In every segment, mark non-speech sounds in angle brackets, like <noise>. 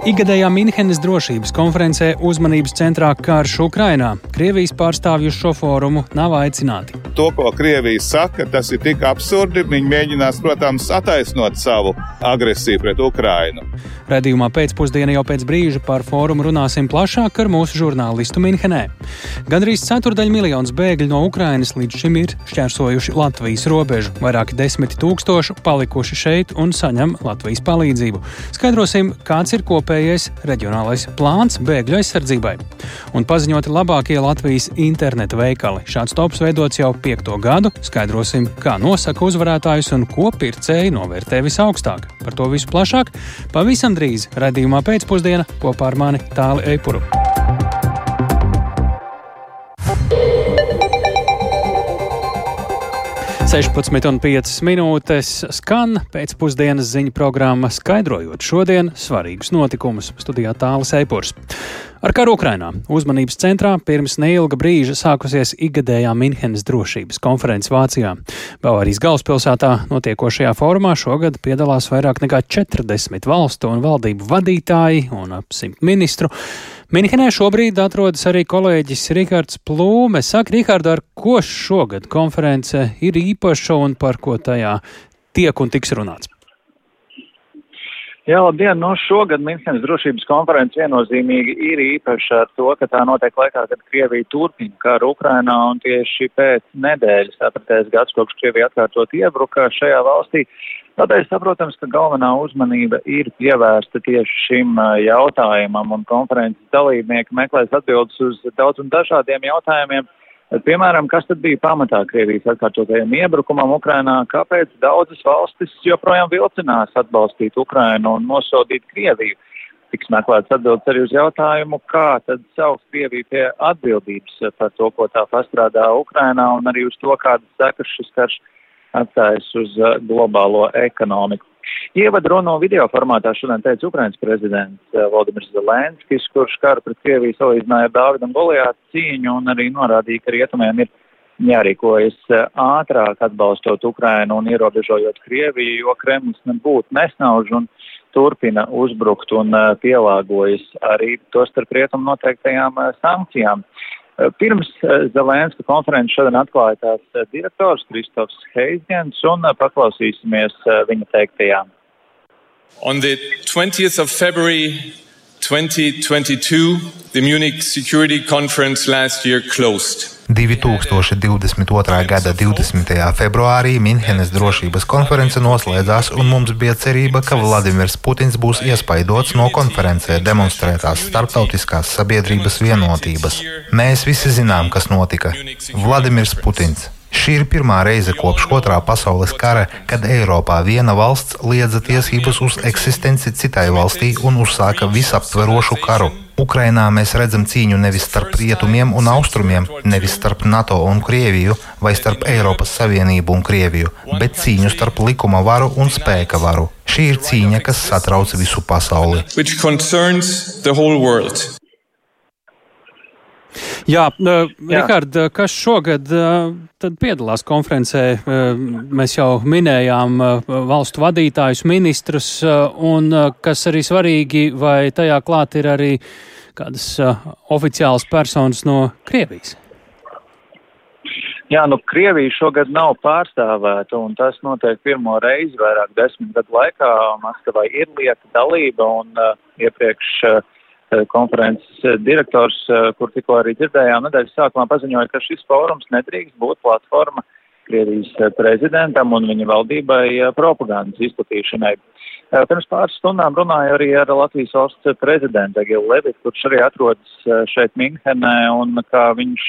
Igadējā Minhenes drošības konferencē uzmanības centrā karš Ukrainā. Krievijas pārstāvju šo fórumu nav aicināti. To, ko Krievija saka, tas ir tik absurdi. Viņi mēģinās, protams, attaisnot savu agresiju pret Ukrainu. Radījumā pēcpusdienā jau pēc brīža par fórumu runāsim plašāk ar mūsu žurnālistu Minhenē. Gandrīz ceturdaļ miljonus bēgļu no Ukrainas līdz šim ir šķērsojuši Latvijas robežu. Vairāki desmit tūkstoši palikuši šeit un saņem Latvijas palīdzību. Skaidrosim, kāds ir kopējais kopējais reģionālais plāns bēgļu aizsardzībai. Un paziņoti labākie Latvijas interneta veikali. Šāds tops veidots jau piekto gadu. Skaidrosim, kā nosaka uzvarētājus un ko pircēji novērtē visaugstāk. Par to visu plašāk pavisam drīz redzījumā pēcpusdienā kopā ar mani Tāli Eipuru. 16,5 minūtes skan pēcpusdienas ziņu programma, skaidrojot šodien svarīgus notikumus. Studijā tālāk Eipurs. Ar karu Ukrainā uzmanības centrā pirms neilga brīža sākusies ikgadējā Minhenes drošības konferences Vācijā. Bavārijas galvaspilsētā notiekošajā formā šogad piedalās vairāk nekā 40 valstu un valdību vadītāji un ap simt ministru. Minhenē šobrīd atrodas arī kolēģis Rihards Plūme. Saka, Rihards, ar ko šogad konference ir īpaša un par ko tajā tiek un tiks runāts? Jā, labdien! No nu, šogad Minhenes drošības konferences viennozīmīgi ir īpaša ar to, ka tā notiek laikā, kad Krievija turpina karu Ukrainā un tieši pēc nedēļas, apritēs gads, kopš Krievija atkārtot iebruka šajā valstī, Tādēļ saprotams, ka galvenā uzmanība ir pievērsta tieši šim jautājumam, un konferences dalībnieki meklēs atbildes uz daudz un dažādiem jautājumiem. Piemēram, kas tad bija pamatā Krievijas atkārtotajam iebrukumam Ukrainā, kāpēc daudzas valstis joprojām vilcinās atbalstīt Ukrainu un nosodīt Krieviju? Tiks meklēts atbildes arī uz jautājumu, kā tad saukt Krieviju pie atbildības par to, ko tā pastrādā Ukrainā, un arī uz to, kādas sekas šis karš atstājis uz uh, globālo ekonomiku. Ievadrunu video formātā šodien teica Ukrainas prezidents uh, Valdimirs Zelenskis, kurš karu pret Krieviju salīdzināja ar Dāvidu un Goliātu cīņu un arī norādīja, ka rietumiem ir jārīkojas uh, ātrāk atbalstot Ukrainu un ierobežojot Krieviju, jo Kremlis nebūtu nesnauž un turpina uzbrukt un pielāgojas arī to starp rietumu noteiktajām sankcijām. Eh, pirms eh, Zelenska konferences šodien atklāja tās eh, direktors Kristofs Heizgens un paklausīsimies viņa teiktajā. On the 20th of February 2022, the Munich Security Conference last year closed. 2022. gada 20. februārī Minhenes drošības konference noslēdzās, un mums bija cerība, ka Vladimirs Putins būs iespaidots no konferencē demonstrētās starptautiskās sabiedrības vienotības. Mēs visi zinām, kas notika. Vladimirs Putins. Šī ir pirmā reize kopš otrā pasaules kara, kad Eiropā viena valsts liedza tiesības uz eksistenci citai valstī un uzsāka visaptverošu karu. Ukrainā mēs redzam cīņu nevis starp rietumiem un austrumiem, nevis starp NATO un Krieviju vai starp Eiropas Savienību un Krieviju, bet cīņu starp likuma varu un spēka varu. Šī ir cīņa, kas satrauc visu pasauli. Jā, uh, Rihard, kas šogad uh, piedalās konferencē? Uh, mēs jau minējām valstu vadītājus, ministrus, un kas arī svarīgi, vai tajā klāt ir arī kādas oficiālas personas no Krievijas? Jā, nu Krievija šogad nav pārstāvēta, un tas notiek pirmo reizi vairāk desmit gadu laikā. Maskavai ir lieta dalība, un uh, iepriekš uh, konferences eh, direktors, eh, kur tikko arī dzirdējām nedēļas sākumā, paziņoja, ka šis fórums nedrīkst būt platforma Krievijas prezidentam un viņa valdībai propagandas izplatīšanai. Pirms pāris stundām runāju arī ar Latvijas valsts prezidentu Egilu Levitu, kurš arī atrodas šeit Minhenē, un kā viņš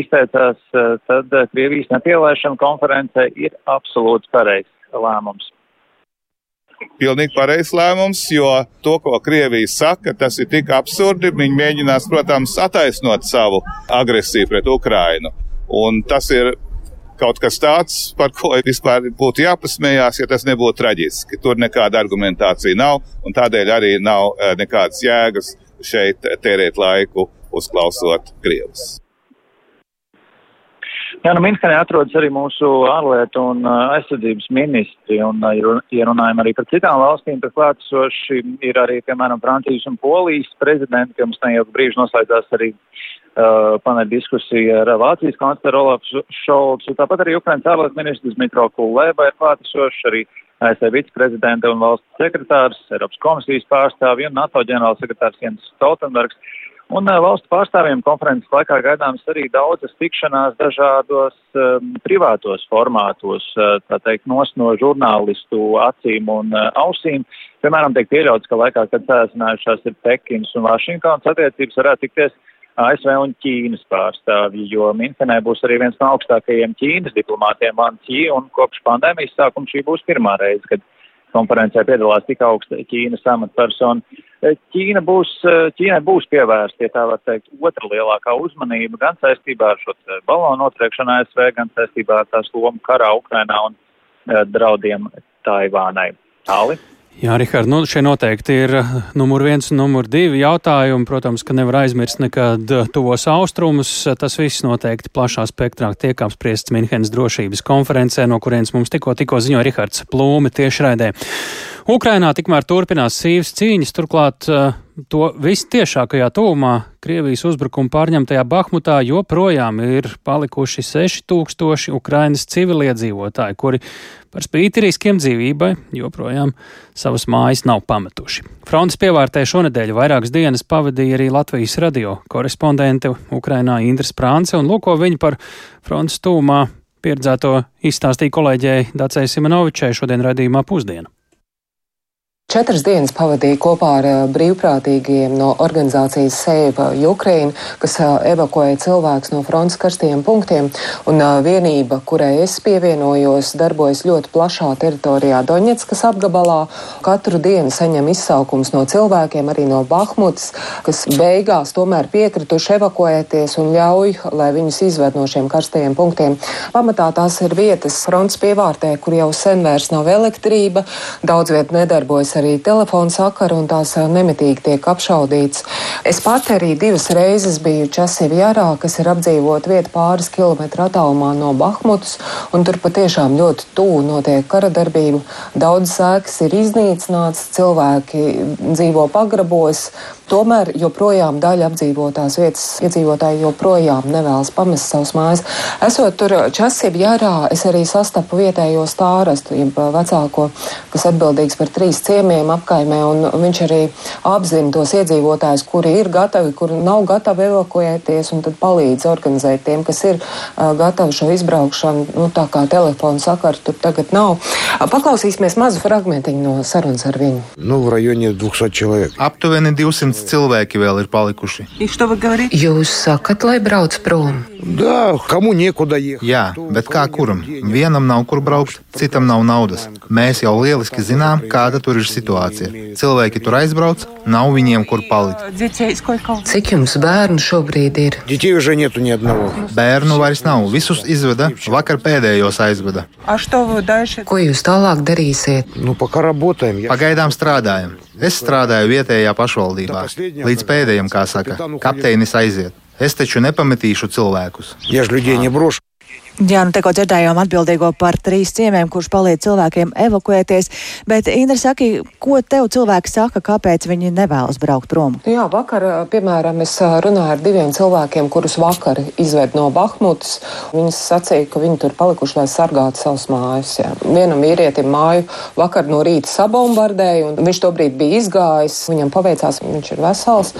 izteicās, tad Krievijas nepielēšana konferencē ir absolūts pareizs lēmums pilnīgi pareizs lēmums, jo to, ko Krievija saka, tas ir tik absurdi. Viņi mēģinās, protams, attaisnot savu agresiju pret Ukrainu. Un tas ir kaut kas tāds, par ko vispār būtu jāpasmējās, ja tas nebūtu traģiski. Tur nekāda argumentācija nav, un tādēļ arī nav eh, nekādas jēgas šeit tērēt laiku uzklausot Krievus. Jā, nu Minhenē atrodas arī mūsu ārlietu un aizsardzības ministri, un, ja runājam arī par citām valstīm, tad klātesoši ir arī, piemēram, Francijas un Polijas prezidenti, ka mums neilgu brīžu noslēdzās arī uh, paneļa diskusija ar Vācijas kancleru Olafu Šolcu, tāpat arī Ukrainas ārlietu ministrs Dmitro Kulēba ir klātesoši, arī ASV viceprezidenta un valsts sekretārs, Eiropas komisijas pārstāvji un NATO ģenerālsekretārs Jens Stoltenbergs. Un valstu pārstāvjiem konferences laikā gaidāms arī daudzas tikšanās dažādos um, privātos formātos, tā teikt, nos no žurnālistu acīm un uh, ausīm. Piemēram, tiek pieļauts, ka laikā, kad sēsinājušās ir Pekins un Vašingtons attiecības varētu tikties ASV un Ķīnas pārstāvji, jo Minhenē būs arī viens no augstākajiem Ķīnas diplomātiem Van Ķī, un kopš pandēmijas sākuma šī būs pirmā reize, kad konferencē piedalās tik augsta Ķīnas amatpersona. Eh, Ķīna būs, eh, Ķīnai būs pievērsta, ja tā var teikt, otra lielākā uzmanība gan saistībā ar šo balonu notriekšanu ASV, gan saistībā ar tās lomu karā Ukrainā un uh, draudiem Taivānai. Tāli. Jā, Rihard, nu, šie noteikti ir numur viens un numur divi jautājumi. Protams, ka nevar aizmirst nekad tuvos austrumus. Tas viss noteikti plašā spektrā tiek apspriests Minhenes drošības konferencē, no kurienes mums tikko, tikko ziņoja Rihards Plūme tiešraidē. Ukrainā tikmēr turpinās sīvas cīņas, turklāt uh, to vistiešākajā tūmā Krievijas uzbrukuma pārņemtajā Bahmutā joprojām ir palikuši 6000 Ukrainas civiliedzīvotāji, kuri par spīti riskiem dzīvībai joprojām savas mājas nav pametuši. Frontes pievārtē šonadēļ vairākas dienas pavadīja arī Latvijas radio korespondente Ukrainā Indras Prānce, un lūko viņu par frontes tūmā pieredzēto izstāstīja kolēģei Dacei Simonovičai šodien radījumā pusdienu. Četras dienas pavadīju kopā ar eh, brīvprātīgiem no organizācijas Save Ukraine, kas eh, evakuēja cilvēkus no frontes karstajiem punktiem, un eh, vienība, kurai es pievienojos, darbojas ļoti plašā teritorijā Doņetskas apgabalā. Katru dienu saņem izsaukums no cilvēkiem, arī no Bahmutas, kas beigās tomēr piekrituši evakuēties un ļauj, lai viņus izved no šiem karstajiem punktiem. Pamatā tās ir vietas frontes pievārtē, kur jau sen vairs nav elektrība, daudz viet nedarbojas arī telefona sakara un tās nemitīgi tiek apšaudīts. Es pati arī divas reizes biju Časivjārā, kas ir apdzīvot vieta pāris kilometru attālumā no Bahmutas, un tur patiešām ļoti tuvu notiek kara darbība. Daudz sēkas ir iznīcināts, cilvēki dzīvo pagrabos, tomēr joprojām daļa apdzīvotās vietas iedzīvotāji joprojām nevēlas pamest savus mājas. Esot tur Časivjārā, es arī sastapu vietējo stārastu, jeb vecāko, kas atbildīgs par trīs ciemiem uzņēmējiem apkaimē, un viņš arī apzina tos iedzīvotājus, kuri ir gatavi, kuri nav gatavi evakuēties, un tad palīdz organizēt tiem, kas ir uh, gatavi šo izbraukšanu. Nu, tā kā telefona sakara tur tagad nav. Paklausīsimies mazu fragmentiņu no sarunas ar viņu. Nu, Aptuveni 200 simts cilvēki vēl ir palikuši. Jūs sakat, lai brauc prom? Jā, bet kā kuram? Vienam nav kur braukt, citam nav naudas. Mēs jau lieliski zinām, kāda tur ir situācija. Cilvēki tur aizbrauc, nav viņiem kur palikt. Cik jums bērnu šobrīd ir? Bērnu vairs nav. Visus izveda, vakar pēdējos aizveda. Ko jūs tālāk darīsiet? Pagaidām strādājam. Es strādāju vietējā pašvaldībā. Līdz pēdējiem, kā saka, kapteinis aiziet. Es taču nepametīšu cilvēkus. Я Jā, nu tikko dzirdējām atbildīgo par trīs ciemiem, kurš palīdz cilvēkiem evakuēties. Bet, Indra, saki, ko tev cilvēki saka, kāpēc viņi nevēlas braukt prom? Jā, vakar, piemēram, es runāju ar diviem cilvēkiem, kurus vakar izved no Bahmutas. Viņi sacīja, ka viņi tur palikuši, lai sargātu savus mājas. Jā. Vienam vīrietim māju vakar no rīta sabombardēja, un viņš tobrīd bija izgājis. Viņam paveicās, viņš ir vesels,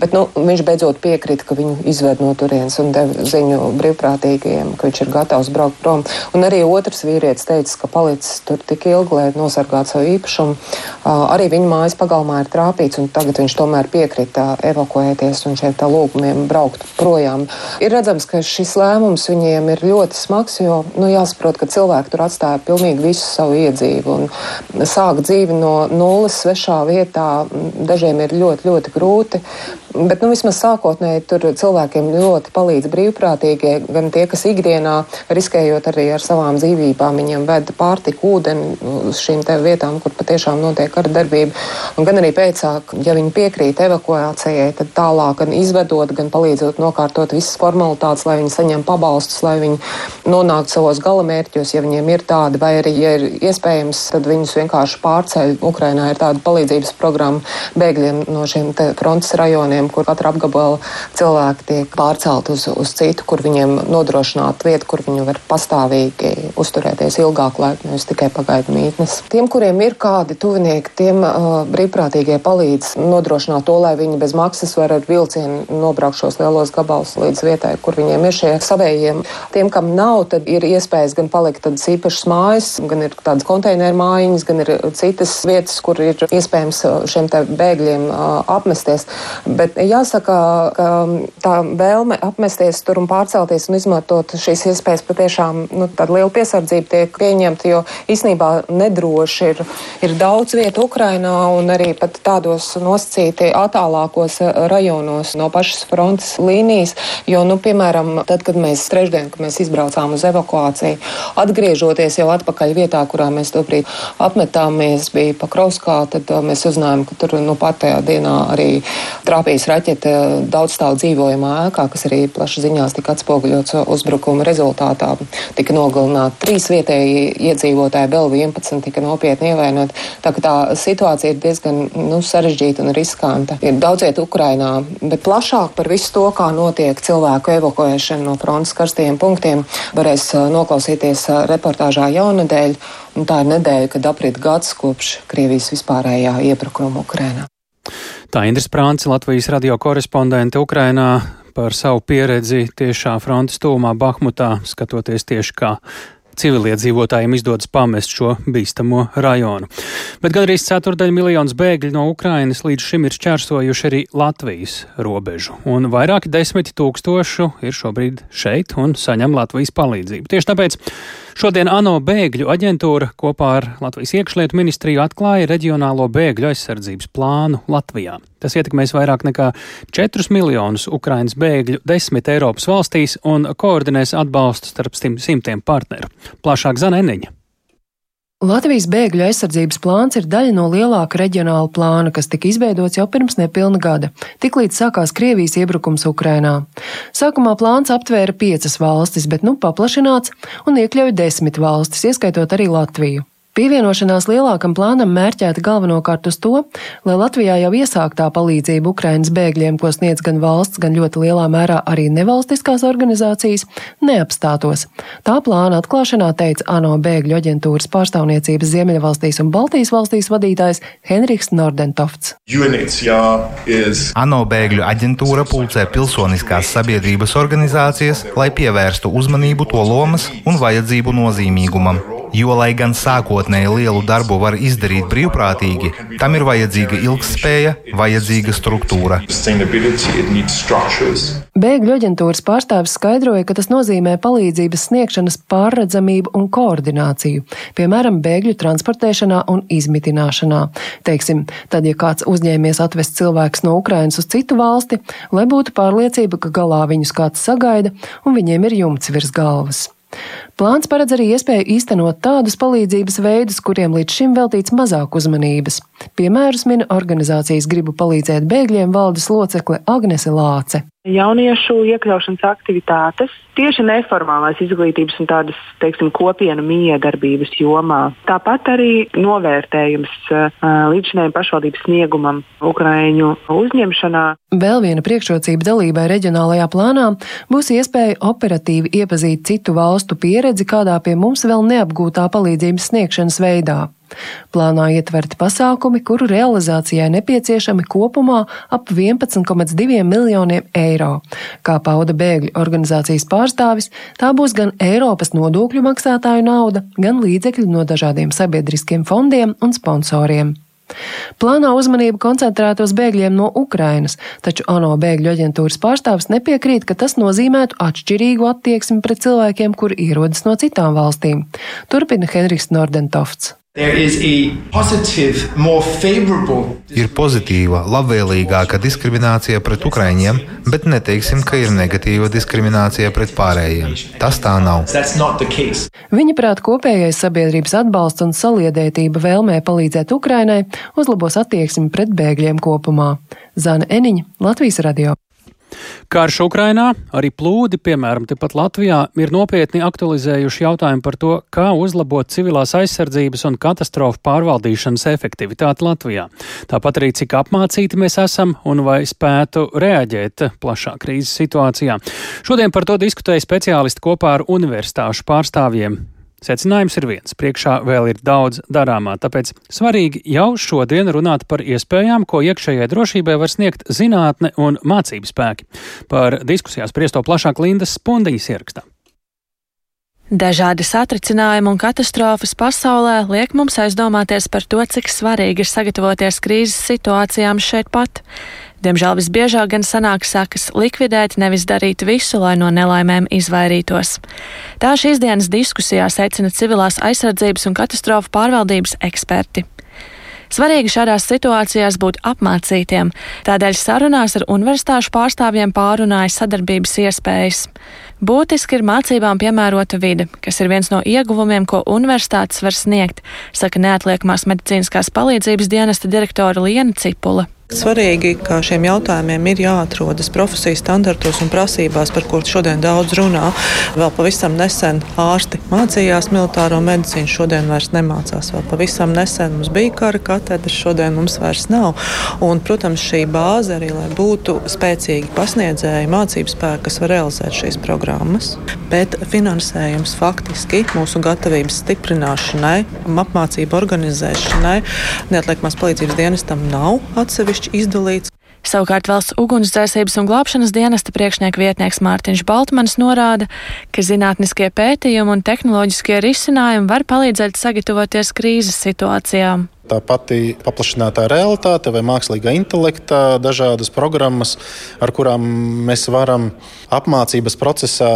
bet nu, viņš beidzot piekrita, ka viņu izved no turienes un deva ziņu brīvprātīgajiem, ka viņš ir gājis gatavs braukt prom. Un arī otrs vīrietis teica, ka palicis tur tik ilgi, lai nosargātu savu īpašumu. Arī viņa mājas pagalmā ir trāpīts, un tagad viņš tomēr piekrita evakuēties un šiem tā lūgumiem braukt projām. Ir redzams, ka šis lēmums viņiem ir ļoti smags, jo nu, jāsaprot, ka cilvēki tur atstāja pilnīgi visu savu iedzīvu un sāk dzīvi no nulles svešā vietā. Dažiem ir ļoti, ļoti grūti. Bet, nu, vismaz sākotnēji tur cilvēkiem ļoti palīdz brīvprātīgie, gan tie, kas ikdienā, riskējot arī ar savām dzīvībām, viņiem ved pārtiku, ūdeni uz šīm vietām, kur patiešām notiek kara darbība. Un gan arī pēcāk, ja viņi piekrīt evakuācijai, tad tālāk gan izvedot, gan palīdzot nokārtot visas formalitātes, lai viņi saņem pabalstus, lai viņi nonāktu savos galamērķos, ja viņiem ir tādi, vai arī, ja ir iespējams, tad viņus vienkārši pārceļ. Ukrainā ir tāda palīdzības programma bēgļiem no šiem frontes rajoniem rajoniem, kur katra apgabala cilvēki tiek pārcelt uz, uz citu, kur viņiem nodrošināt vietu, kur viņi var pastāvīgi uzturēties ilgāku laiku, nevis tikai pagaidu mītnes. Tiem, kuriem ir kādi tuvinieki, tiem uh, brīvprātīgie palīdz nodrošināt to, lai viņi bez maksas var ar vilcienu nobraukt šos lielos gabalus līdz vietai, kur viņiem ir šie savējiem. Tiem, kam nav, tad ir iespējas gan palikt tādas īpašas mājas, gan ir tādas konteineru mājiņas, gan ir citas vietas, kur ir iespējams šiem bēgļiem uh, apmesties. Bet jāsaka, ka tā vēlme apmesties tur un pārcelties un izmantot šīs iespējas patiešām nu, tāda liela piesardzība tiek pieņemta, jo īsnībā nedroši ir, ir daudz vietu Ukrainā un arī pat tādos nosacīti attālākos rajonos no pašas frontes līnijas, jo, nu, piemēram, tad, kad mēs trešdien, kad mēs izbraucām uz evakuāciju, atgriežoties jau atpakaļ vietā, kurā mēs tobrīd apmetāmies, bija Pakrovskā, tad uh, mēs uzzinājām, ka tur, nu, pat tajā dienā arī trāpīja trāpījis raķete daudzstāvu dzīvojamā ēkā, kas arī plaši ziņās tika atspoguļots uzbrukuma rezultātā. Tika nogalināti trīs vietēji iedzīvotāji, vēl 11 tika nopietni ievainot. Tā ka tā situācija ir diezgan nu, sarežģīta un riskanta. Ir daudz vietu Ukrainā, bet plašāk par visu to, kā notiek cilvēku evakuēšana no frontes karstajiem punktiem, varēs uh, noklausīties uh, reportāžā jaunadēļ. Tā ir nedēļa, kad aprit gads kopš Krievijas vispārējā iebrukuma Ukrainā. Tā Indras Prānce, Latvijas radio korespondente Ukrainā par savu pieredzi tiešā frontes tūmā Bahmutā, skatoties tieši kā civiliedzīvotājiem izdodas pamest šo bīstamo rajonu. Bet gandrīz ceturdaļa miljonus bēgļu no Ukrainas līdz šim ir šķērsojuši arī Latvijas robežu, un vairāki desmiti tūkstošu ir šobrīd šeit un saņem Latvijas palīdzību. Tieši tāpēc Šodien ANO bēgļu aģentūra kopā ar Latvijas iekšlietu ministriju atklāja reģionālo bēgļu aizsardzības plānu Latvijā. Tas ietekmēs vairāk nekā 4 miljonus Ukrainas bēgļu desmit Eiropas valstīs un koordinēs atbalstu starp simtiem partneru. Plašāk Zaneniņa. Latvijas bēgļu aizsardzības plāns ir daļa no lielāka reģionāla plāna, kas tika izveidots jau pirms nepilna gada, tiklīdz sākās Krievijas iebrukums Ukrainā. Sākumā plāns aptvēra piecas valstis, bet nu paplašināts un iekļauj desmit valstis, ieskaitot arī Latviju. Pievienošanās lielākam plānam mērķēta galvenokārt uz to, lai Latvijā jau iesāktā palīdzība Ukrainas bēgļiem, ko sniedz gan valsts, gan ļoti lielā mērā arī nevalstiskās organizācijas, neapstātos. Tā plāna atklāšanā teica ANO bēgļu aģentūras pārstāvniecības Ziemeļvalstīs un Baltijas valstīs vadītājs Henriks Nordentofts. ANO bēgļu aģentūra pulcē pilsoniskās sabiedrības organizācijas, lai pievērstu uzmanību to lomas un vajadzību nozīmīgumam. Jo, lai gan sākotnēji lielu darbu var izdarīt brīvprātīgi, tam ir vajadzīga ilgspēja, vajadzīga struktūra. Bēgļu aģentūras pārstāvis skaidroja, ka tas nozīmē palīdzības sniegšanas pārredzamību un koordināciju, piemēram, bēgļu transportēšanā un izmitināšanā. Teiksim, tad, ja kāds uzņēmies atvest cilvēkus no Ukrainas uz citu valsti, lai būtu pārliecība, ka galā viņus kāds sagaida un viņiem ir jumts virs galvas. Plāns paredz arī iespēju īstenot tādus palīdzības veidus, kuriem līdz šim veltīts mazāk uzmanības. Piemērus min organizācijas Gribu palīdzēt bēgļiem valdes locekle Agnese Lāce jauniešu iekļaušanas aktivitātes tieši neformālās izglītības un tādas, teiksim, kopienu miedarbības jomā. Tāpat arī novērtējums līdzinējiem pašvaldības sniegumam Ukraiņu uzņemšanā. Vēl viena priekšrocība dalībai reģionālajā plānā būs iespēja operatīvi iepazīt citu valstu pieredzi kādā pie mums vēl neapgūtā palīdzības sniegšanas veidā. Plānā ietverti pasākumi, kuru realizācijai nepieciešami kopumā ap 11,2 miljoniem eiro. Kā pauda bēgļu organizācijas pārstāvis, tā būs gan Eiropas nodokļu maksātāju nauda, gan līdzekļi no dažādiem sabiedriskiem fondiem un sponsoriem. Plānā uzmanība koncentrēta uz bēgļiem no Ukrainas, taču ANO bēgļu aģentūras pārstāvis nepiekrīt, ka tas nozīmētu atšķirīgu attieksmi pret cilvēkiem, kuri ierodas no citām valstīm. Turpina Henrijs Nordentofts. Ir pozitīva, labvēlīgāka diskriminācija pret ukraiņiem, bet neteiksim, ka ir negatīva diskriminācija pret pārējiem. Tas tā nav. Viņa prāt kopējais sabiedrības atbalsts un saliedētība vēlmē palīdzēt Ukrainai uzlabos attieksmi pret bēgļiem kopumā. Zana Eniņa, Latvijas radio. Karš Ukrainā, arī plūdi, piemēram, tepat Latvijā, ir nopietni aktualizējuši jautājumu par to, kā uzlabot civilās aizsardzības un katastrofu pārvaldīšanas efektivitāti Latvijā. Tāpat arī cik apmācīti mēs esam un vai spētu reaģēt plašā krīzes situācijā. Šodien par to diskutēja speciālisti kopā ar universitāšu pārstāvjiem. Secinājums ir viens, priekšā vēl ir daudz darāmā, tāpēc svarīgi jau šodien runāt par iespējām, ko iekšējai drošībai var sniegt zinātne un mācību spēki. Par diskusijās priesto plašāk Lindas Spundiņas ierakstā. Dažādi satricinājumi un katastrofas pasaulē liek mums aizdomāties par to, cik svarīgi ir sagatavoties krīzes situācijām šeit pat. Diemžēl visbiežāk gan sanāk sakas likvidēt, nevis darīt visu, lai no nelaimēm izvairītos. Tā šīs dienas diskusijā secina civilās aizsardzības un katastrofu pārvaldības eksperti. Svarīgi šādās situācijās būt apmācītiem, tādēļ sarunās ar universitāšu pārstāvjiem pārunāja sadarbības iespējas. Būtiski ir mācībām piemērota vide, kas ir viens no ieguvumiem, ko universitātes var sniegt, saka neatliekamās medicīniskās palīdzības dienesta direktora Liena Cipula. Svarīgi, ka šiem jautājumiem ir jāatrodas profesijas standartos un prasībās, par kuriem šodien daudz runā. Vēl pavisam nesen ārsti mācījās militāro medicīnu, šodien vairs nemācās. Vēl pavisam nesen mums bija kara katedra, šodien mums vairs nav. Un, protams, šī bāze arī, lai būtu spēcīgi pasniedzēji, mācību spēki, kas var realizēt šīs programmas. Bet finansējums faktiski mūsu gatavības stiprināšanai, apmācību organizēšanai, neatliekamās palīdzības dienestam nav atsevišķi atsevišķi izdalīts. Savukārt valsts ugunsdzēsības un glābšanas dienesta priekšnieka vietnieks Mārtiņš Baltmans norāda, ka zinātniskie pētījumi un tehnoloģiskie risinājumi var palīdzēt sagatavoties krīzes situācijām. Tā pati paplašinātā realitāte vai mākslīgā intelekta, dažādas programmas, ar kurām mēs varam apmācības procesā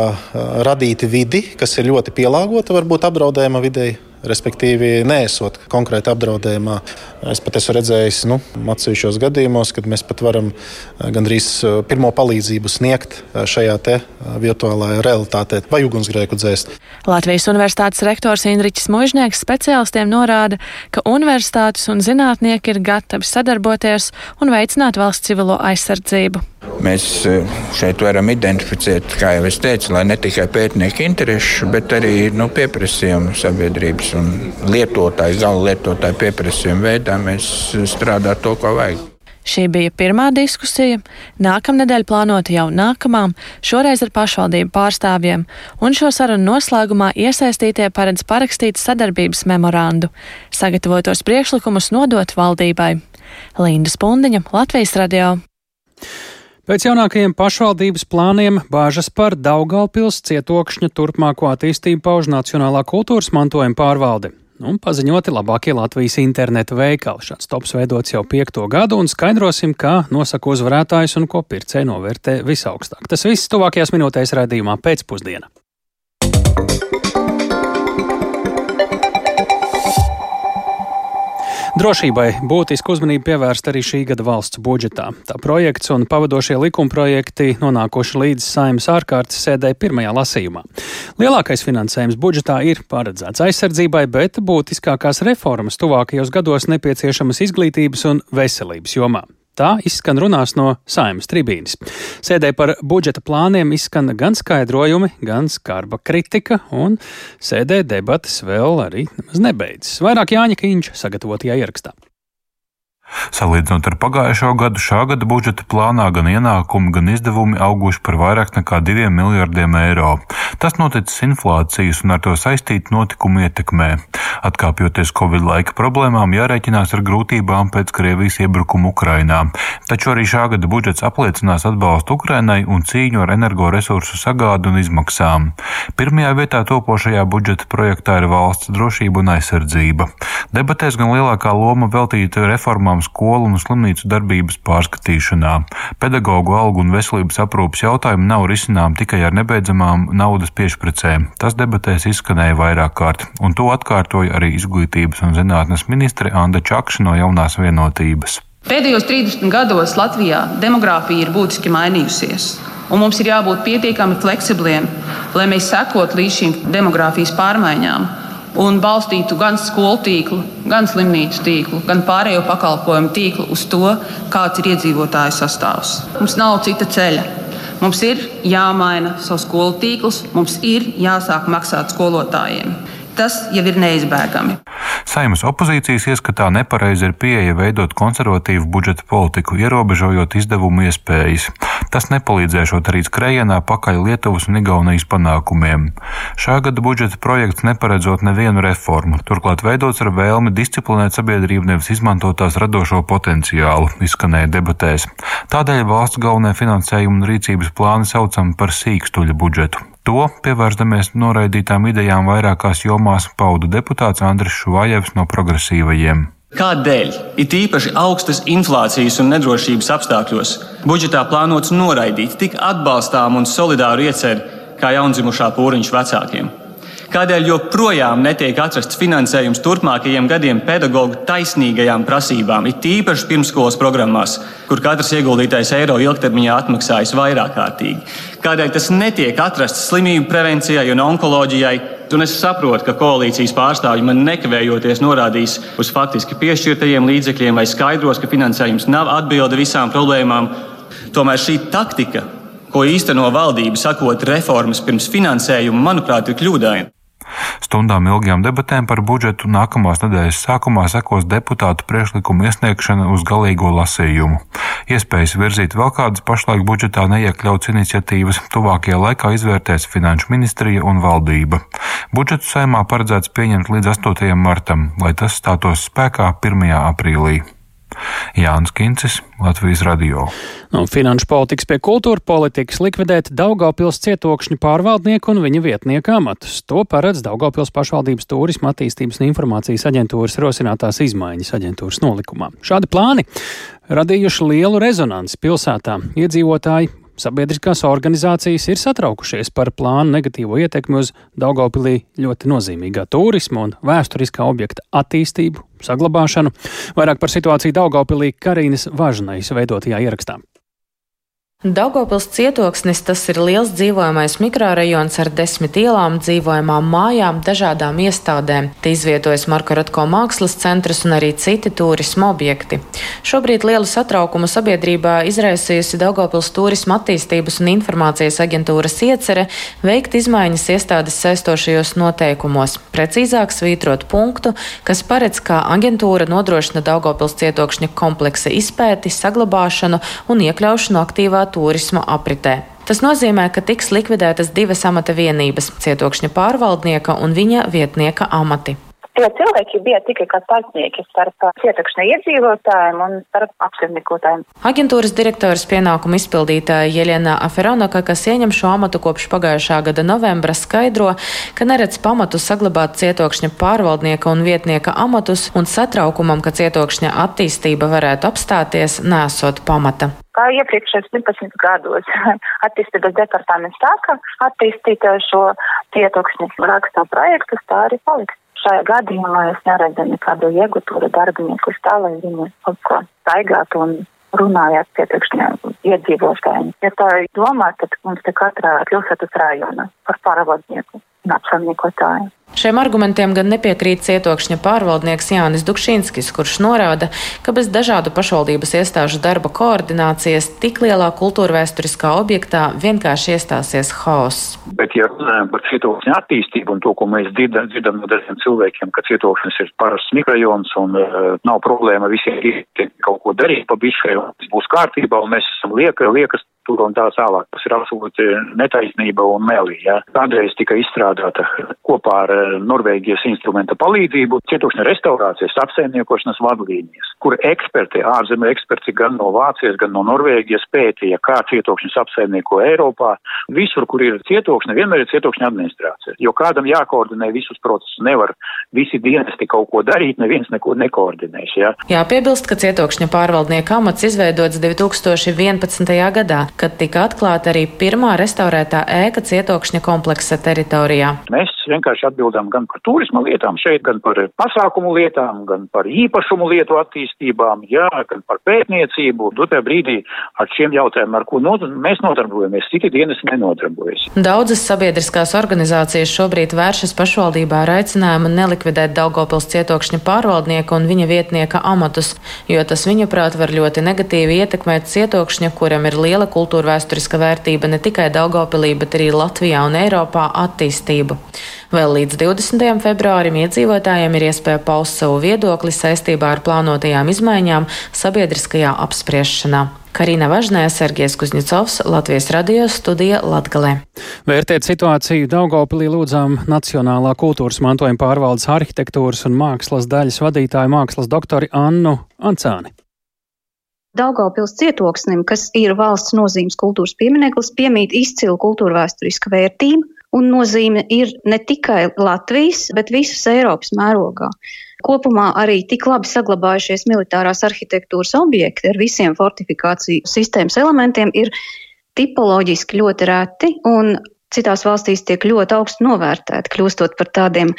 radīt vidi, kas ir ļoti pielāgota varbūt apdraudējuma videi respektīvi neesot konkrēti apdraudējumā. Es pat esmu redzējis nu, atsevišķos gadījumos, kad mēs pat varam eh, gandrīz eh, pirmo palīdzību sniegt eh, šajā virtuālajā realitātē vai ugunsgrēku dzēst. Latvijas Universitātes rektors Indriķis Mužnieks speciālistiem norāda, ka universitātes un zinātnieki ir gatavi sadarboties un veicināt valsts civilo aizsardzību. Mēs šeit varam identificēt, kā jau es teicu, ne tikai pētnieku interesu, bet arī nu, pieprasījumu sabiedrības un lietotāju, gala lietotāju pieprasījumu veidā mēs strādājam to, ko vajag. Šī bija pirmā diskusija. Nākamnedēļ plānota jau nākamā, šoreiz ar pašvaldību pārstāvjiem, un šo sarunu noslēgumā iesaistītie paredz parakstīt sadarbības memorandu, sagatavotos priekšlikumus nodot valdībai. Linda Spundiņa, Latvijas radio. Pēc jaunākajiem pašvaldības plāniem bāžas par Daugalpils cietokšņa turpmāko attīstību pauž Nacionālā kultūras mantojuma pārvalde. Un paziņoti labākie Latvijas interneta veikali. Šāds tops veidots jau piekto gadu un skaidrosim, kā nosaka uzvarētājs un ko pircēji novērtē visaugstāk. Tas viss tuvākajās minūtēs raidījumā pēcpusdienā. Drošībai būtisku uzmanību pievērst arī šī gada valsts budžetā. Tā projekts un pavadošie likumprojekti nonākuši līdz saimnes ārkārtas sēdē pirmajā lasījumā. Lielākais finansējums budžetā ir paredzēts aizsardzībai, bet būtiskākās reformas tuvākajos gados nepieciešamas izglītības un veselības jomā. Tā izskan runās no saimas tribīnes. Sēdē par budžeta plāniem izskan gan skaidrojumi, gan skarba kritika, un sēdē debatas vēl arī nebeidzas. Vairāk Jāņa Kīņš sagatavotajā ierakstā. Salīdzinot ar pagājušo gadu, šā gada budžeta plānā gan ienākumi, gan izdevumi auguši par vairāk nekā 2 miljardiem eiro. Tas noticis inflācijas un ar to saistītu notikumu ietekmē. Atkāpjoties Covid laika problēmām, jārēķinās ar grūtībām pēc Krievijas iebrukuma Ukrainā. Taču arī šā gada budžets apliecinās atbalstu Ukrainai un cīņu ar energoresursu sagādu un izmaksām. Pirmajā vietā topošajā budžeta projektā ir valsts drošība un aizsardzība. Debatēs gan lielākā loma veltīta reformām reformām skolu un slimnīcu darbības pārskatīšanā. Pedagoģu algu un veselības aprūpas jautājumi nav risinām tikai ar nebeidzamām naudas piešpricēm. Tas debatēs izskanēja vairāk kārt, un to atkārtoja arī izglītības un zinātnes ministre Anda Čakša no jaunās vienotības. Pēdējos 30 gados Latvijā demogrāfija ir būtiski mainījusies. Un mums ir jābūt pietiekami fleksibliem, lai mēs sekotu līdz šīm demogrāfijas pārmaiņām un balstītu gan skolu tīklu, gan slimnīcu tīklu, gan pārējo pakalpojumu tīklu uz to, kāds ir iedzīvotāju sastāvs. Mums nav cita ceļa. Mums ir jāmaina savs skolu tīkls, mums ir jāsāk maksāt skolotājiem. Tas jau ir neizbēgami. Saimas opozīcijas ieskatā nepareizi ir pieeja veidot konservatīvu budžeta politiku, ierobežojot izdevumu iespējas. Tas nepalīdzēšot arī skrejienā pakaļ Lietuvas un Igaunijas panākumiem. Šā gada budžeta projekts neparedzot nevienu reformu, turklāt veidots ar vēlmi disciplinēt sabiedrību, nevis izmantot tās radošo potenciālu, izskanēja debatēs. Tādēļ valsts galvenie finansējuma un rīcības plāni saucam par sīkstuļa budžetu. To, pievēršamies noraidītām idejām vairākās jomās, pauda deputāts Andris Šuvājevs no progresīvajiem. Kādēļ, it īpaši augstas inflācijas un nedrošības apstākļos, budžetā plānots noraidīt tik atbalstām un solidāru ieceru kā jaundzimušā pūriņš vecākiem? Kādēļ joprojām netiek atrasts finansējums turpmākajiem gadiem pedagoģu taisnīgajām prasībām, it īpaši pirmskolas programmās, kur katrs ieguldītais eiro ilgtermiņā atmaksājas vairāk kārtīgi? Kādēļ tas netiek atrasts slimību prevencijai un onkoloģijai? Un es saprotu, ka koalīcijas pārstāvji man nekavējoties norādīs uz faktiski piešķirtajiem līdzekļiem vai skaidros, ka finansējums nav atbilde visām problēmām. Tomēr šī taktika, ko īsteno valdība, sakot reformas pirms finansējuma, manuprāt, ir kļūdaina. Stundām ilgām debatēm par budžetu nākamās nedēļas sākumā sekos deputātu priekšlikumu iesniegšana uz galīgo lasījumu. Iespējas virzīt vēl kādas pašlaik budžetā neiekļauts iniciatīvas tuvākajā laikā izvērtēs Finanšu ministrija un valdība. Budžetu saimā paredzēts pieņemt līdz 8. martam, lai tas stātos spēkā 1. aprīlī. Jānis Kincis, Latvijas radio. No finanšu politikas pie kultūra politikas likvidēt Daugavpils cietokšņu pārvaldnieku un viņa vietnieku amatus. To paredz Daugavpils pašvaldības turisma attīstības un informācijas aģentūras rosinātās izmaiņas aģentūras nolikumā. Šādi plāni radījuši lielu rezonanci pilsētā. Iedzīvotāji Sabiedriskās organizācijas ir satraukušies par plānu negatīvo ietekmi uz Daugopilī ļoti nozīmīgā turisma un vēsturiskā objekta attīstību, saglabāšanu. Vairāk par situāciju Daugopilī Karīnas Važnais veidotajā ierakstā. Daugopils cietoksnis tas ir liels dzīvojamais mikrorajons ar desmit ielām, dzīvojamām mājām, dažādām iestādēm. Te izvietojas Marko Ratko mākslas centrs un arī citi turisma objekti. Šobrīd lielu satraukumu sabiedrībā izraisījusi Daugopils turisma attīstības un informācijas aģentūras iecere veikt izmaiņas iestādes saistošajos noteikumos. Precīzāk svītrot punktu, kas paredz, kā aģentūra nodrošina Daugopils cietokšņa kompleksa izpēti, saglabāšanu un iekļaušanu aktīvā turisma apritē. Tas nozīmē, ka tiks likvidētas divas amata vienības - cietokšņa pārvaldnieka un viņa vietnieka amati. Tie cilvēki bija tikai kā starpnieki starp cietakšņa iedzīvotājiem un starp apsaimniekotājiem. Aģentūras direktoras pienākumu izpildītāja Jeļena Aferonaka, kas ieņem šo amatu kopš pagājušā gada novembra, skaidro, ka neredz pamatu saglabāt cietokšņa pārvaldnieka un vietnieka amatus un satraukumam, ka cietokšņa attīstība varētu apstāties, nesot pamata kā iepriekšējos 11 gados <laughs> attīstības departaments sāka attīstīt šo cietoksni rakstā projektus, tā arī paliks. Šajā gadījumā es neredzu nekādu iegūtu darbinieku tā, lai viņi kaut ko staigātu un runājāt piepriekšņiem iedzīvotājiem. Ja tā domā, tad mums te katrā pilsētas rajonā par pārvaldnieku un apsaimniekotāju. Šiem argumentiem gan nepiekrīt cietokšņa pārvaldnieks Jānis Dukšinskis, kurš norāda, ka bez dažādu pašvaldības iestāžu darba koordinācijas tik lielā kultūra vēsturiskā objektā vienkārši iestāsies haoss. Bet, ja runājam par cietokšņa attīstību un to, ko mēs dzirdam, dzirdam no dažiem cilvēkiem, ka cietokšņas ir parasts mikrojons un uh, nav problēma visiem kaut ko darīt pa bišķai un tas būs kārtībā un mēs esam lieka, liekas tur un tā tālāk. Tas ir absolūti netaisnība un melī. Ja. Kādreiz tika izstrādāta kopā ar eh, Norvēģijas instrumenta palīdzību cietokšņa restaurācijas apsaimniekošanas vadlīnijas, kur eksperti, ārzemju eksperti gan no Vācijas, gan no Norvēģijas pētīja, kā cietokšņus apsaimnieko Eiropā. Visur, kur ir cietokšņa, vienmēr ir cietokšņa administrācija, jo kādam jākoordinē visus procesus. Nevar visi dienesti kaut ko darīt, neviens neko nekoordinēs. Ja. Jāpiebilst, ka cietokšņa pārvaldnieka amats izveidots 2011. gadā, kad tika atklāta arī pirmā restaurētā ēka cietokšņa kompleksa teritorijā. Mēs vienkārši atbildām gan par turisma lietām šeit, gan par pasākumu lietām, gan par īpašumu lietu attīstībām, jā, gan par pētniecību. Dotā brīdī ar šiem jautājumiem, ar ko not, mēs nodarbojamies, citi dienas nenodarbojas. Daudzas sabiedriskās organizācijas šobrīd vēršas pašvaldībā ar aicinājumu nelikvidēt Daugopils cietokšņa pārvaldnieku un viņa vietnieka amatus, jo tas viņuprāt var ļoti negatīvi ietekmēt cietokšņa, kuram ir liela kultūra vēsturiska vērtība ne tikai Daugopilī, bet arī Latvijā un Eiropā attīstību. Vēl līdz 20. februārim iedzīvotājiem ir iespēja paust savu viedokli saistībā ar plānotajām izmaiņām sabiedriskajā apspriešanā. Karina Važnē, Sergijas Kuzņicovs, Latvijas radio studija Latgalē. Vērtēt situāciju Daugopilī lūdzām Nacionālā kultūras mantojuma pārvaldes arhitektūras un mākslas daļas vadītāju mākslas doktori Annu Ancāni. Daugavpils cietoksnim, kas ir valsts nozīmes kultūras piemineklis, piemīt izcilu kultūra vēsturiska vērtība, un nozīme ir ne tikai Latvijas, bet visas Eiropas mērogā. Kopumā arī tik labi saglabājušies militārās arhitektūras objekti ar visiem fortifikāciju sistēmas elementiem ir tipoloģiski ļoti reti un citās valstīs tiek ļoti augstu novērtēti, kļūstot par tādiem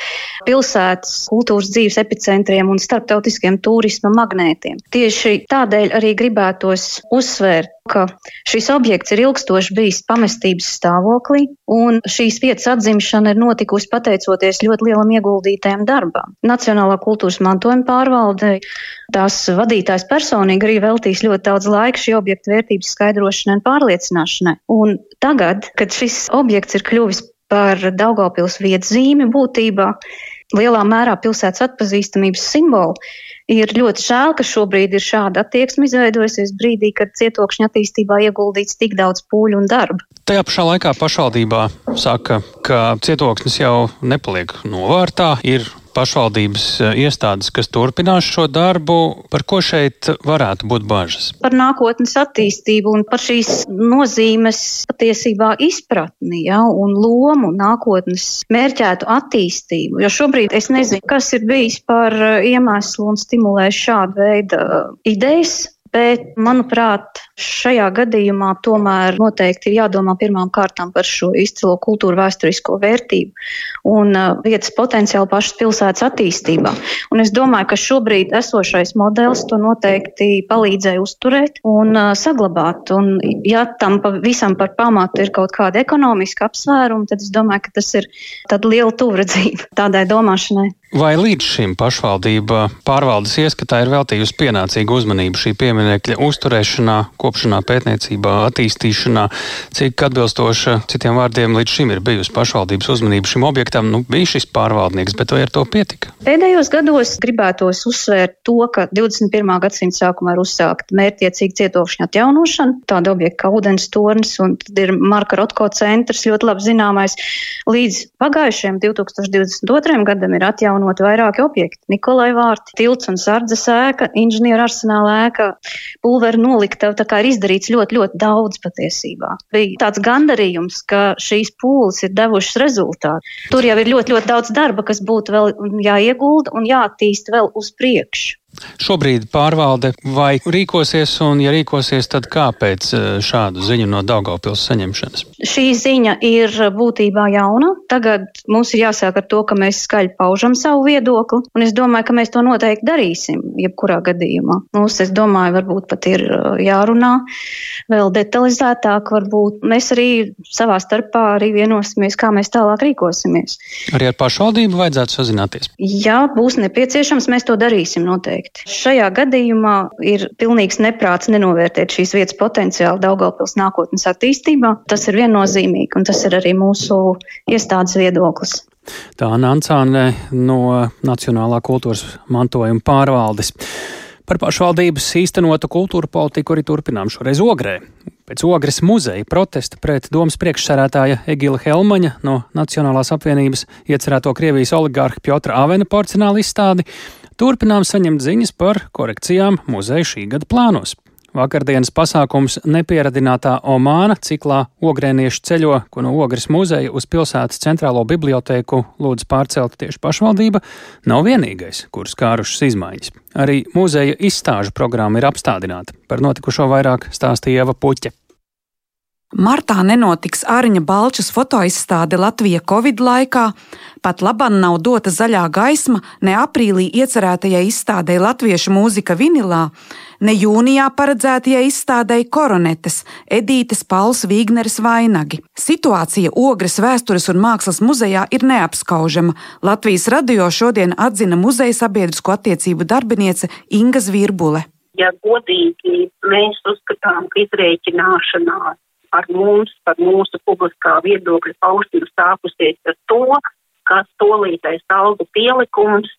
pilsētas kultūras dzīves epicentriem un starptautiskiem turisma magnētiem. Tieši tādēļ arī gribētos uzsvērt, ka šis objekts ir ilgstoši bijis pamestības stāvoklī, un šīs vietas atzimšana ir notikusi pateicoties ļoti lielam ieguldītajam darbam. Nacionālā kultūras mantojuma pārvalde tās vadītājs personīgi arī veltīs ļoti daudz laika šī objekta vērtības skaidrošanai un pārliecināšanai. Un tagad, kad šis objekts ir kļuvis par Daugavpils vietas zīmi būtībā, lielā mērā pilsētas atpazīstamības simbolu, ir ļoti žēl, ka šobrīd ir šāda attieksme izveidojusies brīdī, kad cietokšņa attīstībā ieguldīts tik daudz pūļu un darba. Tajā pašā laikā pašvaldībā saka, ka cietoksnis jau nepaliek novārtā, ir pašvaldības e, iestādes, kas turpinās šo darbu. Par ko šeit varētu būt bažas? Par nākotnes attīstību un par šīs nozīmes patiesībā izpratni ja, un lomu nākotnes mērķētu attīstību. Jo šobrīd es nezinu, kas ir bijis par e, iemeslu un stimulējis šādu veidu e, idejas Bet, manuprāt, šajā gadījumā tomēr noteikti ir jādomā pirmām kārtām par šo izcilo kultūru vēsturisko vērtību un uh, vietas potenciālu pašas pilsētas attīstībā. Un es domāju, ka šobrīd esošais modelis to noteikti palīdzēja uzturēt un uh, saglabāt. Un, ja tam visam par pamatu ir kaut kāda ekonomiska apsvēruma, tad es domāju, ka tas ir tāda liela tuvredzība tādai domāšanai. Vai līdz šim pašvaldība pārvaldes ieskatā ir veltījusi pienācīgu uzmanību šī pieminekļa uzturēšanā, kopšanā, pētniecībā, attīstīšanā? Cik atbilstoša citiem vārdiem līdz šim ir bijusi pašvaldības uzmanība šim objektam? Nu, bija šis pārvaldnieks, bet vai ar to pietika? Pēdējos gados gribētos uzsvērt to, ka 21. gadsimta sākumā ir uzsākta mērķiecīga cietokšņa atjaunošana, tāda objekta kā ūdens tornis, un ir Marka Rotko centrs, ļoti labi zināmais. Līdz pagājušajam 2022. gadam ir atjaunota atjaunot vairāki objekti. Nikolai vārti, tilts un sardzes ēka, inženieru arsenāla ēka, pulveru noliktava. Tā kā ir izdarīts ļoti, ļoti daudz patiesībā. Bija tāds gandarījums, ka šīs pūles ir devušas rezultātu. Tur jau ir ļoti, ļoti daudz darba, kas būtu vēl jāiegulda un jāattīst vēl uz priekšu. Šobrīd pārvalde vai rīkosies, un, ja rīkosies, tad kāpēc eh, šādu ziņu no Daugavpils saņemšanas? Šī ziņa ir būtībā jauna. Tagad mums ir jāsāk ar to, ka mēs skaļi paužam savu viedokli, un es domāju, ka mēs to noteikti darīsim, jebkurā gadījumā. Mums, es domāju, varbūt pat ir eh, jārunā vēl detalizētāk, varbūt mēs arī savā starpā arī vienosimies, kā mēs tālāk rīkosimies. Arī ar pašvaldību vajadzētu sazināties? Ja būs nepieciešams, mēs to darīsim noteikti noteikti. Šajā gadījumā ir pilnīgs neprāts nenovērtēt šīs vietas potenciālu Daugavpils nākotnes attīstībā. Tas ir viennozīmīgi, un tas ir arī mūsu iestādes viedoklis. Tā Nancāne no Nacionālā kultūras mantojuma pārvaldes. Par pašvaldības īstenotu kultūra politiku arī turpinām šoreiz ogrē. Pēc ogres muzeja protesta pret domas priekšsarētāja Egila Helmaņa no Nacionālās apvienības iecerēto Krievijas oligārha Piotra Avena porcelāna izstādi turpinām saņemt ziņas par korekcijām muzeja šī gada plānos. Vakardienas pasākums nepieradinātā Omāna ciklā Ogrēnieši ceļo, ko no Ogres muzeja uz pilsētas centrālo bibliotēku lūdz pārcelt tieši pašvaldība, nav vienīgais, kur skārušas izmaiņas. Arī muzeja izstāžu programma ir apstādināta. Par notikušo vairāk stāstīja Ieva Puķa. Martā nenotiks Ārņa Balčas fotoizstāde Latvija Covid laikā, pat labam nav dota zaļā gaisma ne aprīlī iecerētajai izstādei Latviešu mūzika vinilā, ne jūnijā paredzētajai izstādei Koronetes, Edītes Pauls Vīgneres vainagi. Situācija Ogres vēstures un mākslas muzejā ir neapskaužama. Latvijas radio šodien atzina muzeja sabiedrisko attiecību darbiniece Inga Zvirbule. Ja godīgi mēs uzskatām, ka izrēķināšanās ar mums, par mūsu publiskā viedokļa paušanu sākusies ar to, ka solītais algu pielikums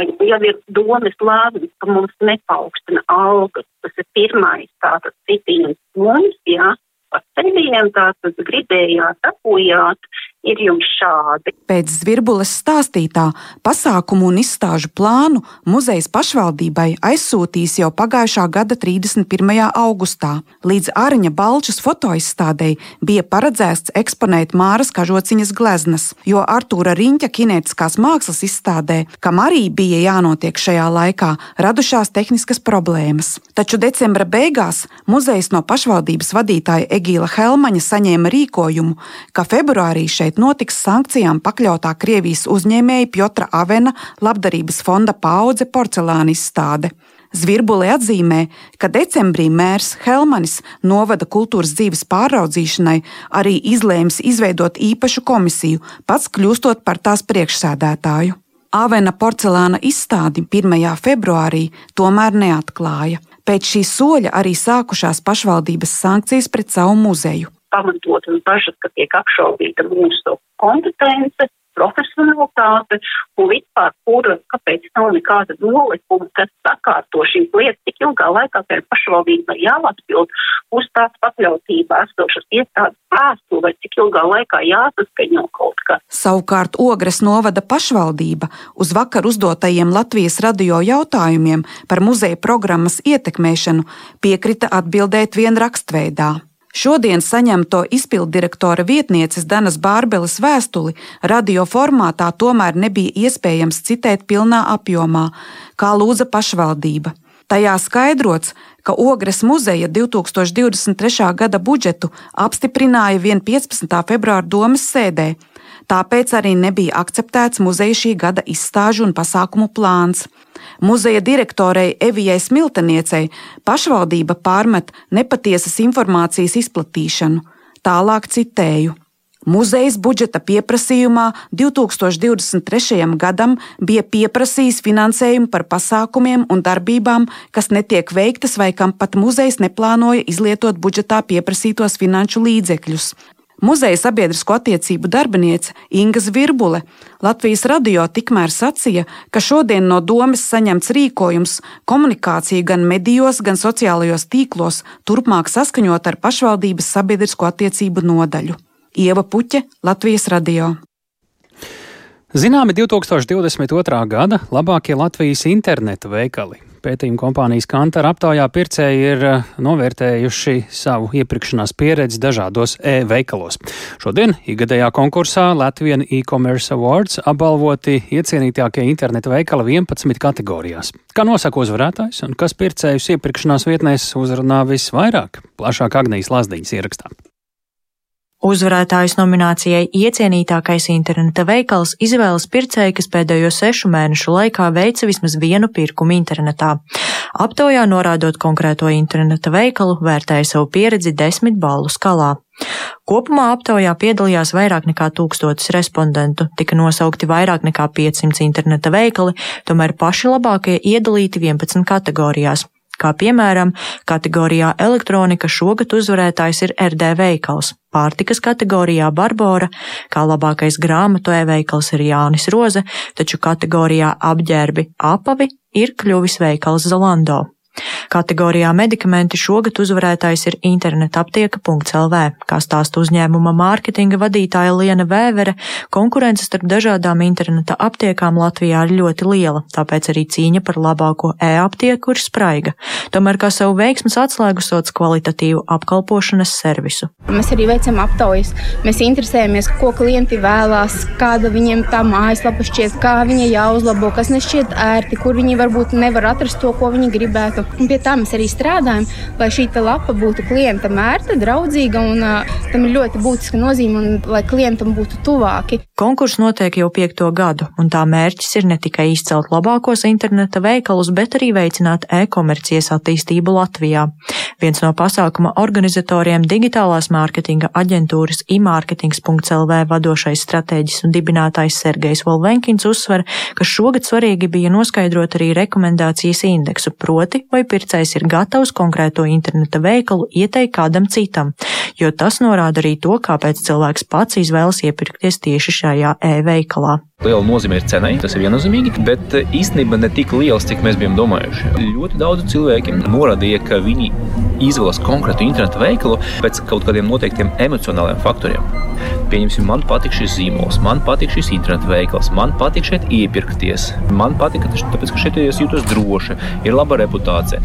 jau ir domas lēmums, ka mums nepaukstina algas. Tas ir pirmais tātad citiens mums, jā, par ceļiem, tātad gribējāt, dabūjāt, ir jums šādi. Pēc zvirbules stāstītā pasākumu un izstāžu plānu muzejs pašvaldībai aizsūtīs jau pagājušā gada 31. augustā. Līdz Ārņa Balčas fotoizstādei bija paredzēts eksponēt Māras kažociņas gleznas, jo Artūra Riņķa kinētiskās mākslas izstādē, kam arī bija jānotiek šajā laikā, radušās tehniskas problēmas. Taču decembra beigās muzejs no pašvaldības vadītāja Egīla Helmaņa saņēma rīkojumu, ka februārī šeit šeit notiks sankcijām pakļautā Krievijas uzņēmēja Piotra Avena labdarības fonda paudze porcelāna izstāde. Zvirbulē atzīmē, ka decembrī mērs Helmanis novada kultūras dzīves pāraudzīšanai arī izlēms izveidot īpašu komisiju, pats kļūstot par tās priekšsēdētāju. Avena porcelāna izstādi 1. februārī tomēr neatklāja. Pēc šī soļa arī sākušās pašvaldības sankcijas pret savu muzeju pamatotas bažas, ka tiek apšaubīta mūsu kompetence, profesionalitāte un vispār, kur, kāpēc nav nekāda nolikuma, kas sakārto šīs lietas tik ilgā laikā, ka ir pašvaldība jāatbild uz tās pakļautībā esošas iestādes vai cik ilgā laikā jāsaskaņo kaut kas. Savukārt Ogres novada pašvaldība uz vakar uzdotajiem Latvijas radio jautājumiem par muzeja programmas ietekmēšanu piekrita atbildēt vien rakstveidā. Šodien saņemto izpilddirektora vietnieces Danas Bārbeles vēstuli radio formātā tomēr nebija iespējams citēt pilnā apjomā, kā lūdza pašvaldība. Tajā skaidrots, ka Ogres muzeja 2023. gada budžetu apstiprināja vien 15. februāra domas sēdē, tāpēc arī nebija akceptēts muzeja šī gada izstāžu un pasākumu plāns. Muzeja direktorei Evijai Smilteniecei pašvaldība pārmet nepatiesas informācijas izplatīšanu. Tālāk citēju. Muzejs budžeta pieprasījumā 2023. gadam bija pieprasījis finansējumu par pasākumiem un darbībām, kas netiek veiktas vai kam pat muzejs neplānoja izlietot budžetā pieprasītos finanšu līdzekļus. Muzeja sabiedrisko attiecību darbiniece Inga Zvirbule Latvijas radio tikmēr sacīja, ka šodien no domas saņemts rīkojums komunikāciju gan medijos, gan sociālajos tīklos turpmāk saskaņot ar pašvaldības sabiedrisko attiecību nodaļu. Ieva Puķe, Latvijas radio. Zināmi 2022. gada labākie Latvijas interneta veikali Pētījuma kompānijas Kantara aptaujā pircēji ir eh, novērtējuši savu iepirkšanās pieredzi dažādos e-veikalos. Šodien ikgadējā konkursā Latvijas e-commerce awards apbalvoti iecienītākie interneta veikali 11 kategorijās. Kā nosaka uzvarētājs un kas pircējus iepirkšanās vietnēs uzrunā visvairāk? Plašāk Agnijas Lazdiņas ierakstā. Uzvarētājs nominācijai iecienītākais interneta veikals izvēlas pircēji, kas pēdējo sešu mēnešu laikā veica vismaz vienu pirkumu internetā. Aptaujā norādot konkrēto interneta veikalu, vērtēja savu pieredzi desmit ballu skalā. Kopumā aptaujā piedalījās vairāk nekā tūkstotis respondentu, tika nosaukti vairāk nekā 500 interneta veikali, tomēr paši labākie iedalīti 11 kategorijās. Kā piemēram, kategorijā elektronika šogad uzvarētājs ir RD veikals, pārtikas kategorijā Barbora, kā labākais grāmatu e-veikals ir Jānis Roze, taču kategorijā apģērbi apavi ir kļuvis veikals Zalando. Kategorijā medikamenti šogad uzvarētājs ir internetaptieka.lv. Kā stāsta uzņēmuma mārketinga vadītāja Liena Vēvere, konkurence starp dažādām interneta aptiekām Latvijā ir ļoti liela, tāpēc arī cīņa par labāko e-aptieku ir spraiga. Tomēr kā savu veiksmas atslēgu sots kvalitatīvu apkalpošanas servisu. Mēs arī veicam aptaujas. Mēs interesējamies, ko klienti vēlās, kāda viņiem tā mājaslapa šķiet, kā viņa jāuzlabo, kas nešķiet ērti, kur viņi varbūt nevar atrast to, ko viņi gribētu lapa. Un pie tā mēs arī strādājam, lai šī lapa būtu klientam ērta, draudzīga un tam ir ļoti būtiska nozīme, un lai klientam būtu tuvāki. Konkurss notiek jau piekto gadu, un tā mērķis ir ne tikai izcelt labākos interneta veikalus, bet arī veicināt e-komercijas attīstību Latvijā. Viens no pasākuma organizatoriem digitālās mārketinga aģentūras imārketings.lv vadošais stratēģis un dibinātājs Sergejs Volvenkins uzsver, ka šogad svarīgi bija noskaidrot arī rekomendācijas indeksu, proti, vai pircējs ir gatavs konkrēto interneta veikalu ieteikt kādam citam, jo tas norāda arī to, kāpēc cilvēks pats izvēlas iepirkties tieši šajā e-veikalā. Liela nozīme ir cenai, tas ir viennozīmīgi, bet eh, īstenībā ne tik liels, cik mēs bijām domājuši. Ļoti daudz cilvēki norādīja, ka viņi izvēlas konkrētu internetu veikalu pēc kaut kādiem noteiktiem emocionāliem faktoriem. Pieņemsim, man patīk šis zīmols, man patīk šis internetu veikals, man patīk šeit iepirkties, man patīk, tāpēc, ka šeit es jūtos droši, ir laba reputācija.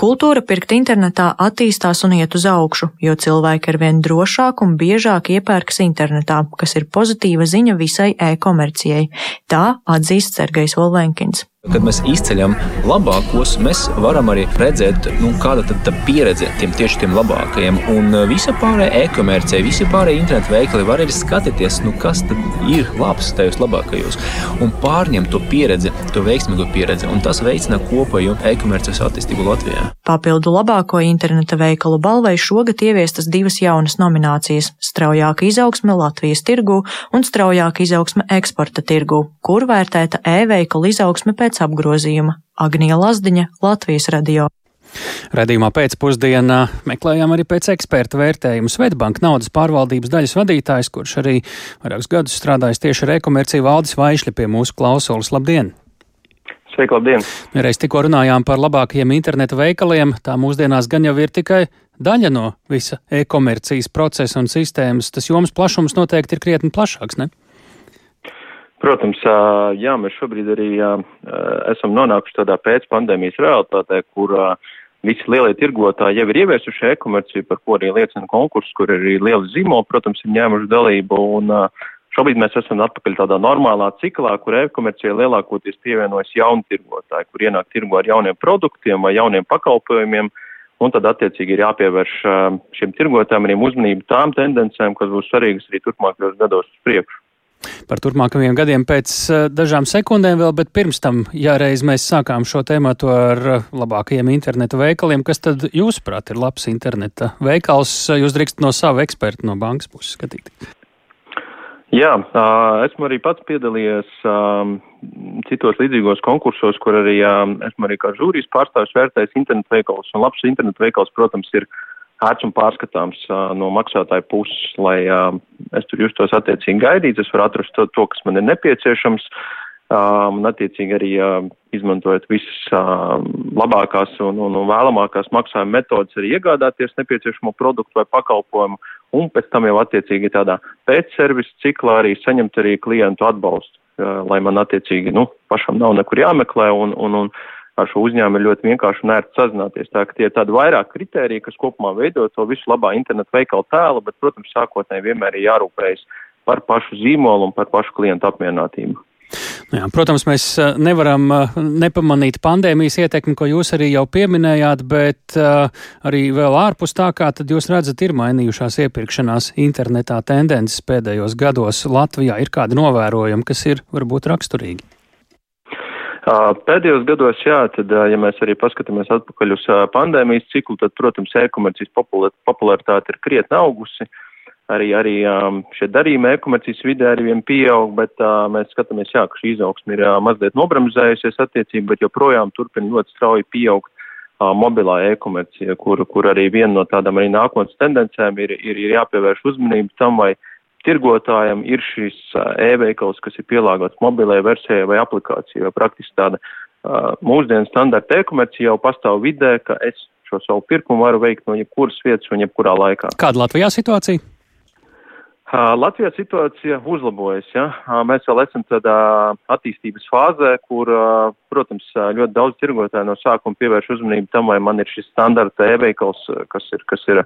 Kultūra pirkt internetā attīstās un iet uz augšu, jo cilvēki arvien drošāk un biežāk iepērkas internetā, kas ir pozitīva ziņa visai e-komercijai. Tā atzīst Sergejs Volvenkins. Kad mēs izceļam labākos, mēs varam arī redzēt, nu, kāda ir tā pieredze tiem tieši tiem labākajiem. Un uh, visa pārējā e-komercija, visi pārējie internetu veikali var arī skatīties, nu, kas ir labs tajos labākajos. Un pārņemt to pieredzi, to veiksmīgo pieredzi, un tas veicina kopējo e-komercijas attīstību Latvijā. Papildu labāko interneta veikalu balvai šogad ieviestas divas jaunas nominācijas - straujāka izaugsme Latvijas tirgū un straujāka izaugsme eksporta tirgū, kur vērtēta e-veikalu izaugsme pēc pēc apgrozījuma Agnija Lazdiņa, Latvijas radio. Radījumā pēcpusdienā meklējām arī pēc eksperta vērtējumu Svetbanka naudas pārvaldības daļas vadītājs, kurš arī vairākus gadus strādājis tieši ar e-komerciju Valdis Vaišļi pie mūsu klausulas. Labdien! Sveiki, labdien! Reiz tikko runājām par labākajiem interneta veikaliem, tā mūsdienās gan jau ir tikai daļa no visa e-komercijas procesa un sistēmas. Tas jomas plašums noteikti ir krietni plašāks, ne? Protams, jā, mēs šobrīd arī esam nonākuši tādā pēcpandēmijas realitātē, kur visi lielie tirgotāji jau ir ieviesuši e-komerciju, par ko arī liecina konkurss, kur arī lieli zīmoli, protams, ir ņēmuši dalību. Un, Šobrīd mēs esam atpakaļ tādā normālā ciklā, kur e-komercijai lielākoties pievienojas jauni tirgotāji, kur ienāk tirgo ar jauniem produktiem vai jauniem pakalpojumiem, un tad attiecīgi ir jāpievērš šiem tirgotājiem arī uzmanību tām tendencēm, kas būs svarīgas arī turpmākajos gados uz priekšu par turpmākajiem gadiem pēc eh, dažām sekundēm vēl, bet pirms tam, ja reiz mēs sākām šo tēmatu ar eh, labākajiem interneta veikaliem, kas tad jūsuprāt ir labs interneta veikals? Jūs drīkstat no sava eksperta no bankas puses skatīt. Jā, esmu arī pats piedalījies citos līdzīgos konkursos, kur arī esmu arī kā žūrijas pārstāvis vērtējis internetu veikalus. Un labs internetu veikals, protams, ir ērts un pārskatāms uh, no maksātāja puses, lai uh, es tur justos attiecīgi gaidīts, es varu atrast to, to kas man ir nepieciešams, uh, un attiecīgi arī uh, izmantojot visas uh, labākās un, un, un vēlamākās maksājuma metodas arī iegādāties nepieciešamo produktu vai pakalpojumu, un pēc tam jau attiecīgi tādā pēcservis ciklā arī saņemt arī klientu atbalstu, uh, lai man attiecīgi, nu, pašam nav nekur jāmeklē un, un, un ar šo uzņēmumu ir ļoti vienkārši un ērti sazināties. Tā ka tie ir tādi vairāk kriteriji, kas kopumā veido to visu labā internetu veikalu tēlu, bet, protams, sākotnēji vienmēr ir jārūpējas par pašu zīmolu un par pašu klientu apmierinātību. Jā, protams, mēs eh, nevaram eh, nepamanīt pandēmijas ietekmi, ko jūs arī jau pieminējāt, bet uh, arī vēl ārpus tā, kā tad jūs redzat, ir mainījušās iepirkšanās internetā tendences pēdējos gados Latvijā. Ir kādi novērojumi, kas ir varbūt raksturīgi? Pēdējos gados, jā, tad, ja mēs arī paskatāmies atpakaļ uz pandēmijas ciklu, tad, protams, e-komercijas popularitāte ir krietni augusi. Arī, arī šie darījumi e-komercijas vidē arī vien pieaug, bet mēs skatāmies, jā, ka šī izaugsme ir mazliet nobremzējusies attiecīgi, bet joprojām turpina ļoti strauji pieaugt mobilā e-komercija, kur, kur arī viena no tādām arī nākotnes tendencēm ir, ir, ir jāpievērš uzmanību tam, vai tirgotājam ir šis e-veikals, kas ir pielāgots mobilai versijai vai aplikācijai, vai praktiski tāda mūsdienu standarta e-komercija jau pastāv vidē, ka es šo savu pirkumu varu veikt no jebkuras vietas un jebkurā laikā. Kāda Latvijā situācija? Latvijā situācija uzlabojas. Ja? Mēs vēl esam tādā attīstības fāzē, kur, protams, ļoti daudz tirgotāju no sākuma pievērš uzmanību tam, vai man ir šis standarta e-veikals, kas ir, kas ir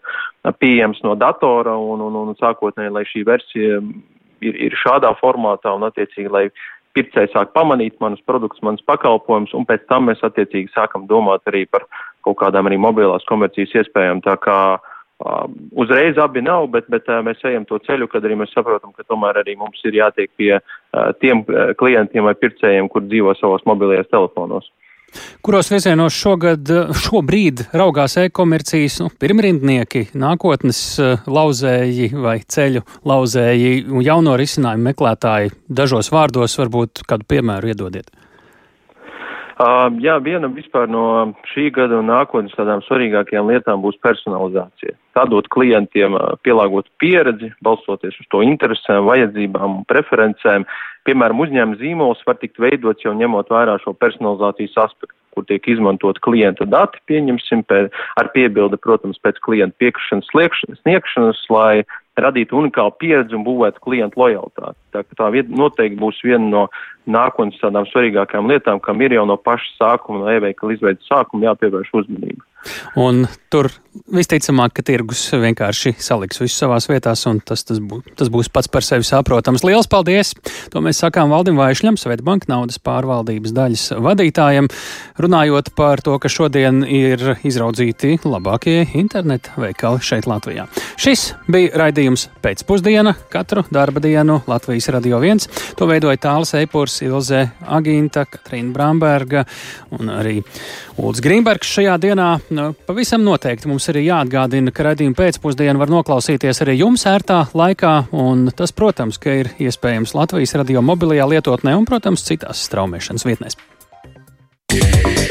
pieejams no datora un, un, un sākotnēji, lai šī versija ir, ir šādā formātā un attiecīgi, lai pircēji sāk pamanīt manus produktus, manus pakalpojumus, un pēc tam mēs attiecīgi sākam domāt arī par kaut kādām arī mobilās komercijas iespējām. Tā kā Um, uzreiz abi nav, bet, bet uh, mēs ejam to ceļu, kad arī mēs saprotam, ka tomēr arī mums ir jātiek pie uh, tiem uh, klientiem vai pircējiem, kur dzīvo savos mobilajos telefonos. Kuros virzienos šogad, šobrīd raugās e-komercijas nu, pirmrindnieki, nākotnes lauzēji vai ceļu lauzēji un jauno risinājumu meklētāji? Dažos vārdos varbūt kādu piemēru iedodiet. Jā, viena vispār no šī gada un nākotnes tādām svarīgākajām lietām būs personalizācija. Tā dot klientiem pielāgotu pieredzi, balstoties uz to interesēm, vajadzībām un preferencēm. Piemēram, uzņēmuma zīmols var tikt veidots jau ņemot vērā šo personalizācijas aspektu, kur tiek izmantot klienta dati, pieņemsim, pēc, ar piebildi, protams, pēc klienta piekrišanas sniegšanas, lai radītu unikālu pieredzi un būvētu klientu lojalitāti. Tā, tā noteikti būs viena no nākotnes tādām svarīgākām lietām, kam ir jau no paša sākuma, no e-veikala izveidas sākuma jāpievērš uzmanība. Un tur visticamāk, ka tirgus vienkārši saliks visu savās vietās, un tas, tas, bū, tas būs pats par sevi saprotams. Lielas paldies! To mēs sakām Valdim Vaišļam, Svetbanka naudas pārvaldības daļas vadītājiem, runājot par to, ka šodien ir izraudzīti labākie interneta veikali šeit Latvijā. Šis bija raidījums pēcpusdiena katru darba dienu Latvijas Radio 1. To veidoja Tāls Eipurs, Ilze Agīnta, Katrīna Bramberga un arī Ulds Grīmbergs šajā dienā. Nu, pavisam noteikti mums arī jāatgādina, ka raidījumu pēcpusdienu var noklausīties arī jums ērtā laikā, un tas, protams, ka ir iespējams Latvijas radio mobilajā lietotnē un, protams, citās straumēšanas vietnēs. Yeah.